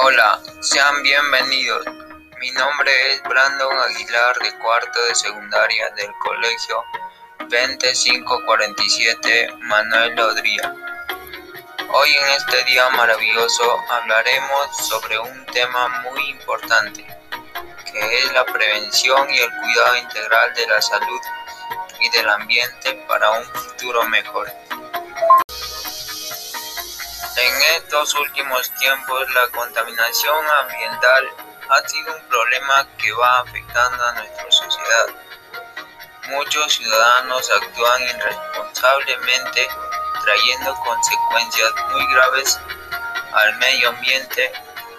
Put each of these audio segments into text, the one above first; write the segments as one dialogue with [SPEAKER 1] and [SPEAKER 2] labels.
[SPEAKER 1] Hola, sean bienvenidos. Mi nombre es Brandon Aguilar de cuarto de secundaria del colegio 2547 Manuel Lodría. Hoy en este día maravilloso hablaremos sobre un tema muy importante, que es la prevención y el cuidado integral de la salud y del ambiente para un futuro mejor. En estos últimos tiempos la contaminación ambiental ha sido un problema que va afectando a nuestra sociedad. Muchos ciudadanos actúan irresponsablemente trayendo consecuencias muy graves al medio ambiente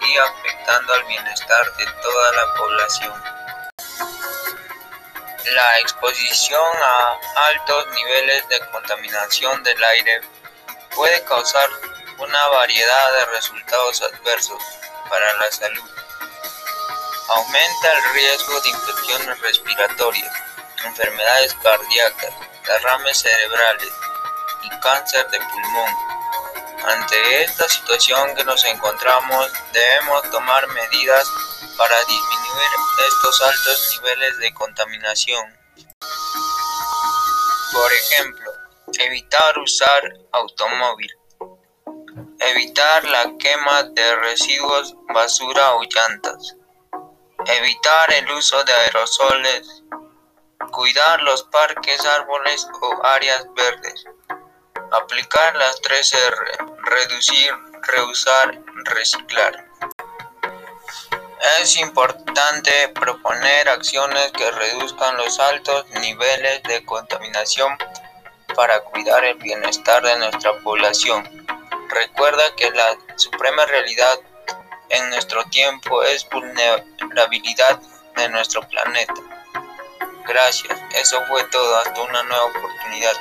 [SPEAKER 1] y afectando al bienestar de toda la población. La exposición a altos niveles de contaminación del aire puede causar una variedad de resultados adversos para la salud. Aumenta el riesgo de infecciones respiratorias, enfermedades cardíacas, derrames cerebrales y cáncer de pulmón. Ante esta situación que nos encontramos, debemos tomar medidas para disminuir estos altos niveles de contaminación. Por ejemplo, evitar usar automóvil Evitar la quema de residuos, basura o llantas. Evitar el uso de aerosoles. Cuidar los parques, árboles o áreas verdes. Aplicar las 3R. Reducir, reusar, reciclar. Es importante proponer acciones que reduzcan los altos niveles de contaminación para cuidar el bienestar de nuestra población. Recuerda que la suprema realidad en nuestro tiempo es vulnerabilidad de nuestro planeta. Gracias, eso fue todo, hasta una nueva oportunidad.